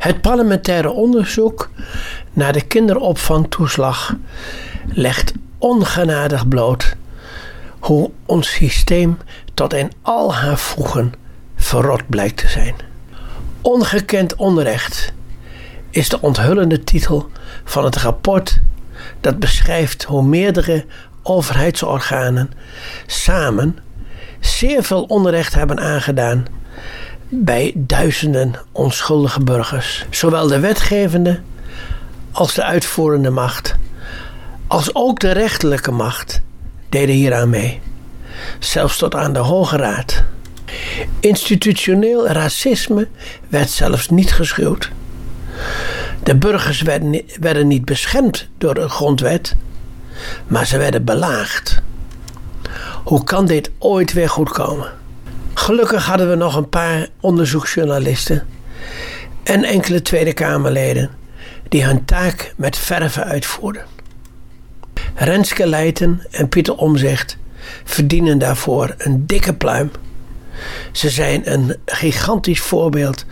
Het parlementaire onderzoek naar de kinderopvangtoeslag legt ongenadig bloot hoe ons systeem tot in al haar voegen verrot blijkt te zijn. Ongekend onrecht is de onthullende titel van het rapport dat beschrijft hoe meerdere overheidsorganen samen zeer veel onrecht hebben aangedaan bij duizenden onschuldige burgers. Zowel de wetgevende als de uitvoerende macht, als ook de rechterlijke macht, deden hieraan mee. Zelfs tot aan de Hoge Raad. Institutioneel racisme werd zelfs niet geschuwd. De burgers werden, werden niet beschermd door de grondwet, maar ze werden belaagd. Hoe kan dit ooit weer goed komen? Gelukkig hadden we nog een paar onderzoeksjournalisten en enkele Tweede Kamerleden die hun taak met verve uitvoerden. Renske Leijten en Pieter Omzicht verdienen daarvoor een dikke pluim. Ze zijn een gigantisch voorbeeld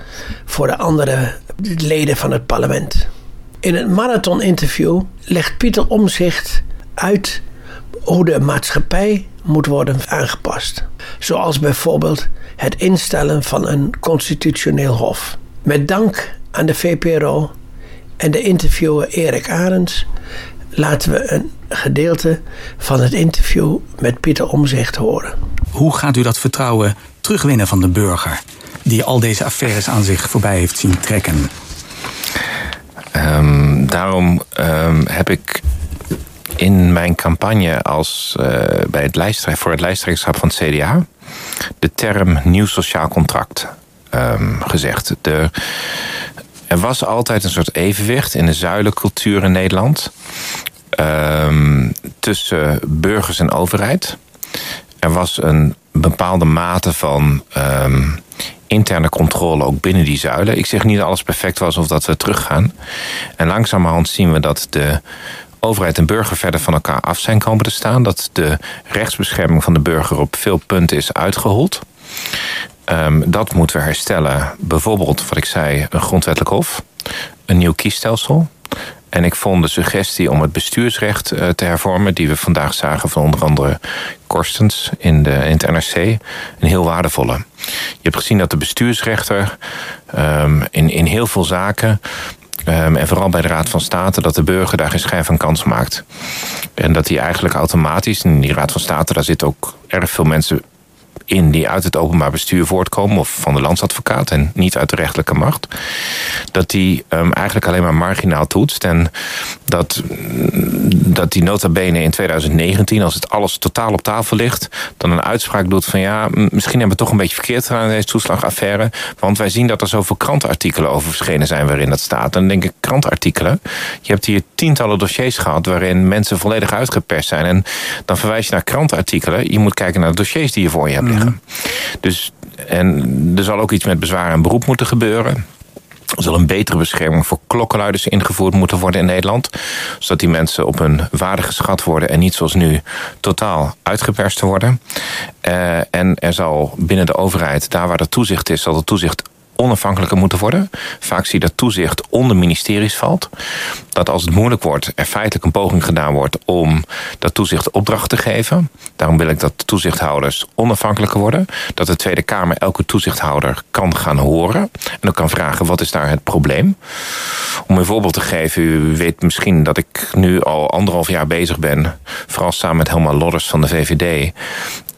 voor de andere leden van het parlement. In het marathoninterview legt Pieter Omzicht uit hoe de maatschappij moet worden aangepast. Zoals bijvoorbeeld het instellen van een constitutioneel hof. Met dank aan de VPRO en de interviewer Erik Arends laten we een gedeelte van het interview met Pieter Omzicht horen. Hoe gaat u dat vertrouwen terugwinnen van de burger die al deze affaires aan zich voorbij heeft zien trekken? Um, daarom um, heb ik in mijn campagne als, uh, bij het lijsttrekker, voor het lijsttrekkerschap van het CDA de term nieuw sociaal contract um, gezegd. Er was altijd een soort evenwicht in de zuilencultuur in Nederland tussen burgers en overheid. Er was een bepaalde mate van um, interne controle ook binnen die zuilen. Ik zeg niet dat alles perfect was of dat we teruggaan. En langzamerhand zien we dat de overheid en burger verder van elkaar af zijn komen te staan. Dat de rechtsbescherming van de burger op veel punten is uitgehold. Um, dat moeten we herstellen. Bijvoorbeeld, wat ik zei, een grondwettelijk hof. Een nieuw kiesstelsel. En ik vond de suggestie om het bestuursrecht eh, te hervormen, die we vandaag zagen van onder andere Korstens in, de, het NRC, een heel waardevolle. Je hebt gezien dat de bestuursrechter um, in, in heel veel zaken Um, en vooral bij de Raad van State, dat de burger daar geen schijn van kans maakt. En dat hij eigenlijk automatisch, in die Raad van State, daar zitten ook erg veel mensen in die uit het openbaar bestuur voortkomen... of van de landsadvocaat en niet uit de rechterlijke macht... dat die um, eigenlijk alleen maar marginaal toetst. En dat, dat die nota bene in 2019, als het alles totaal op tafel ligt... dan een uitspraak doet van ja, misschien hebben we toch een beetje verkeerd gedaan... in deze toeslagaffaire, want wij zien dat er zoveel krantenartikelen over verschenen zijn... waarin dat staat. En dan denk ik, krantenartikelen... je hebt hier tientallen dossiers gehad waarin mensen volledig uitgeperst zijn... en dan verwijs je naar krantenartikelen. Je moet kijken naar de dossiers die je voor je hebt dus, en er zal ook iets met bezwaar en beroep moeten gebeuren. Er zal een betere bescherming voor klokkenluiders ingevoerd moeten worden in Nederland. Zodat die mensen op hun waarde geschat worden en niet zoals nu totaal uitgeperst worden. Uh, en er zal binnen de overheid, daar waar er toezicht is, zal de toezicht onafhankelijker moeten worden. Vaak zie je dat toezicht onder ministeries valt. Dat als het moeilijk wordt, er feitelijk een poging gedaan wordt om dat toezicht opdracht te geven. Daarom wil ik dat toezichthouders onafhankelijker worden. Dat de Tweede Kamer elke toezichthouder kan gaan horen. En ook kan vragen wat is daar het probleem. Om een voorbeeld te geven, u weet misschien dat ik nu al anderhalf jaar bezig ben. Vooral samen met Helma Lodders van de VVD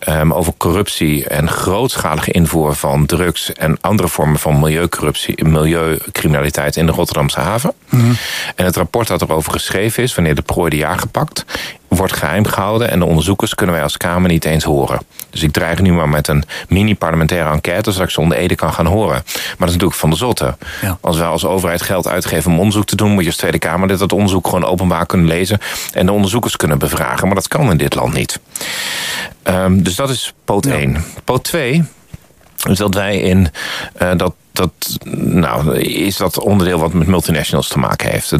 um, over corruptie en grootschalige invoer van drugs en andere vormen van milieucorruptie, milieucriminaliteit in de Rotterdamse haven. Mm. En het rapport dat erover geschreven is, wanneer de prooi de jaar gepakt, wordt geheim gehouden en de onderzoekers kunnen wij als Kamer niet eens horen. Dus ik dreig nu maar met een mini-parlementaire enquête, zodat ik ze onder Ede kan gaan horen. Maar dat is natuurlijk van de zotte. Ja. Als wij als overheid geld uitgeven om onderzoek te doen, moet je als Tweede Kamer dit dat onderzoek gewoon openbaar kunnen lezen en de onderzoekers kunnen bevragen. Maar dat kan in dit land niet. Um, dus dat is poot 1. Ja. Poot 2 is dat wij in uh, dat dat, nou, is dat onderdeel wat met multinationals te maken heeft.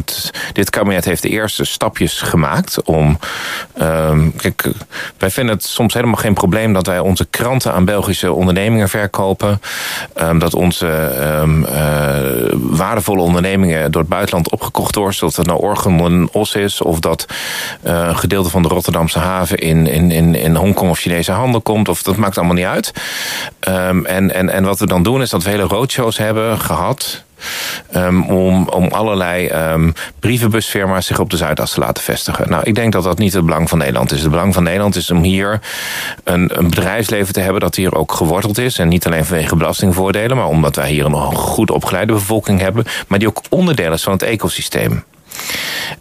Dit kabinet heeft de eerste stapjes gemaakt om. Ehm, kijk, wij vinden het soms helemaal geen probleem dat wij onze kranten aan Belgische ondernemingen verkopen. Um, dat onze um, uh, waardevolle ondernemingen door het buitenland opgekocht worden. Zodat het nou Orgen Os is, of dat uh, een gedeelte van de Rotterdamse haven in, in, in, in Hongkong of Chinese handel komt. Of dat maakt allemaal niet uit. en, en, en wat we dan doen is dat we hele roadshows hebben gehad. Um, om, om allerlei um, brievenbusfirma's zich op de Zuidas te laten vestigen. Nou, ik denk dat dat niet het belang van Nederland is. Het belang van Nederland is om hier een, een bedrijfsleven te hebben dat hier ook geworteld is. En niet alleen vanwege belastingvoordelen, maar omdat wij hier een goed opgeleide bevolking hebben. Maar die ook onderdeel is van het ecosysteem.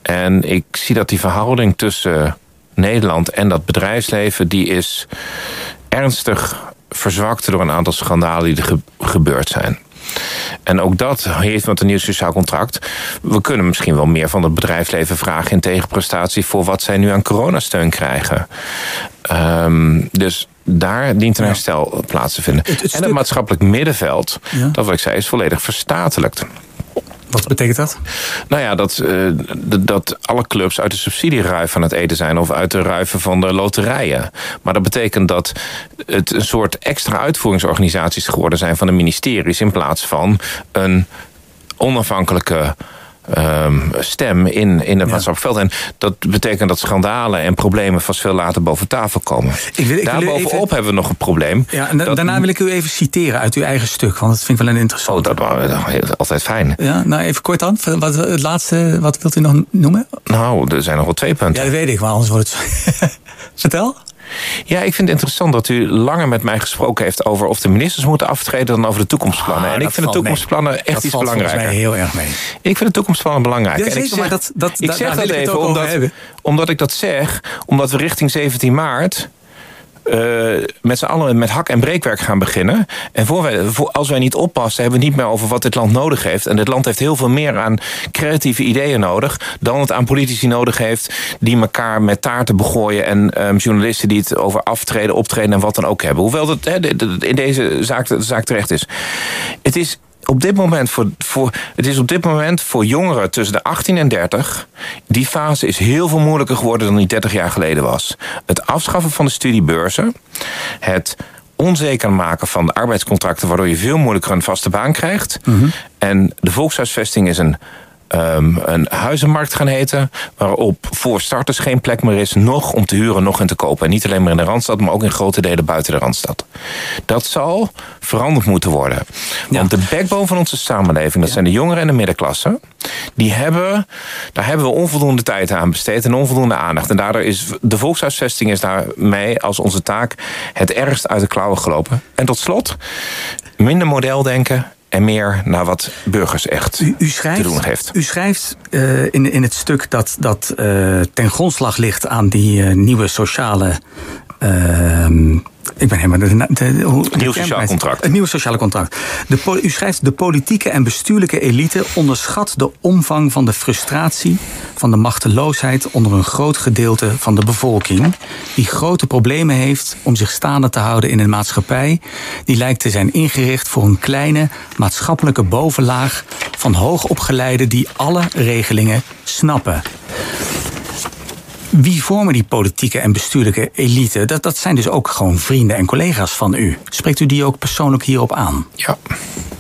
En ik zie dat die verhouding tussen Nederland en dat bedrijfsleven, die is ernstig verzwakt door een aantal schandalen die er gebeurd zijn. En ook dat heeft met een nieuw sociaal contract. We kunnen misschien wel meer van het bedrijfsleven vragen in tegenprestatie voor wat zij nu aan coronasteun krijgen. Um, dus daar dient een herstel plaats te vinden. Het, en het maatschappelijk middenveld, dat wat ik zei, is volledig verstatelijkt. Wat betekent dat? Nou ja, dat, uh, dat alle clubs uit de subsidieruif aan het eten zijn... of uit de ruiven van de loterijen. Maar dat betekent dat het een soort extra uitvoeringsorganisaties geworden zijn... van de ministeries in plaats van een onafhankelijke um, stem in, in het ja. maatschappelijk veld. En dat betekent dat schandalen en problemen vast veel later boven tafel komen. Ik wil, ik Daarbovenop even... hebben we nog een probleem. Ja, en dat... daarna wil ik u even citeren uit uw eigen stuk, want dat vind ik wel een interessant. Oh, dat altijd fijn. Ja, nou even kort dan. Wat, het laatste, wat wilt u nog noemen? Nou, er zijn nog wel twee punten. Ja, dat weet ik, maar anders wordt het... Vertel. Ja, ik vind het interessant dat u langer met mij gesproken heeft over of de ministers moeten aftreden dan over de toekomstplannen. Ah, en ik vind de toekomstplannen mee. echt dat iets belangrijker. mij heel erg mee. Ik vind de toekomstplannen belangrijk. Ja, zeker, ik zeg, maar dat, dat, ik zeg dat even omdat, omdat ik dat zeg, omdat we richting 17 maart met z'n allen met hak en breekwerk gaan beginnen. En voor wij, als wij niet oppassen, hebben we niet meer over wat dit land nodig heeft. En dit land heeft heel veel meer aan creatieve ideeën nodig... dan het aan politici nodig heeft die elkaar met taarten begooien... en um, journalisten die het over aftreden, optreden en wat dan ook hebben. Hoewel dat in deze zaak, zaak terecht is. Het is op dit moment voor, voor, het is op dit moment voor jongeren tussen de 18 en 30. Die fase is heel veel moeilijker geworden dan die 30 jaar geleden was. Het afschaffen van de studiebeurzen. Het onzeker maken van de arbeidscontracten, waardoor je veel moeilijker een vaste baan krijgt. Mm -hmm. En de volkshuisvesting is een um, een huizenmarkt gaan heten. Waarop voor starters geen plek meer is, nog om te huren, nog in te kopen. En niet alleen maar in de Randstad, maar ook in grote delen buiten de Randstad. Dat zal veranderd moeten worden. Want de backbone van onze samenleving, dat zijn de jongeren en de middenklasse. Die hebben, daar hebben we onvoldoende tijd aan besteed en onvoldoende aandacht. En daardoor is de volkshuisvesting is daarmee als onze taak het ergst uit de klauwen gelopen. En tot slot, minder modeldenken en meer naar wat burgers echt u, u schrijft, te doen heeft. U schrijft uh, in, in het stuk dat, dat uh, ten grondslag ligt aan die uh, nieuwe sociale ehm, ik ben helemaal. De, de, de, nieuw sociaal contract. Het nieuwe sociale contract. De, u schrijft: De politieke en bestuurlijke elite onderschat de omvang van de frustratie, van de machteloosheid onder een groot gedeelte van de bevolking. Die grote problemen heeft om zich staande te houden in een maatschappij. Die lijkt te zijn ingericht voor een kleine maatschappelijke bovenlaag van hoogopgeleiden die alle regelingen snappen. Wie vormen die politieke en bestuurlijke elite? Dat, dat zijn dus ook gewoon vrienden en collega's van u. Spreekt u die ook persoonlijk hierop aan? Ja.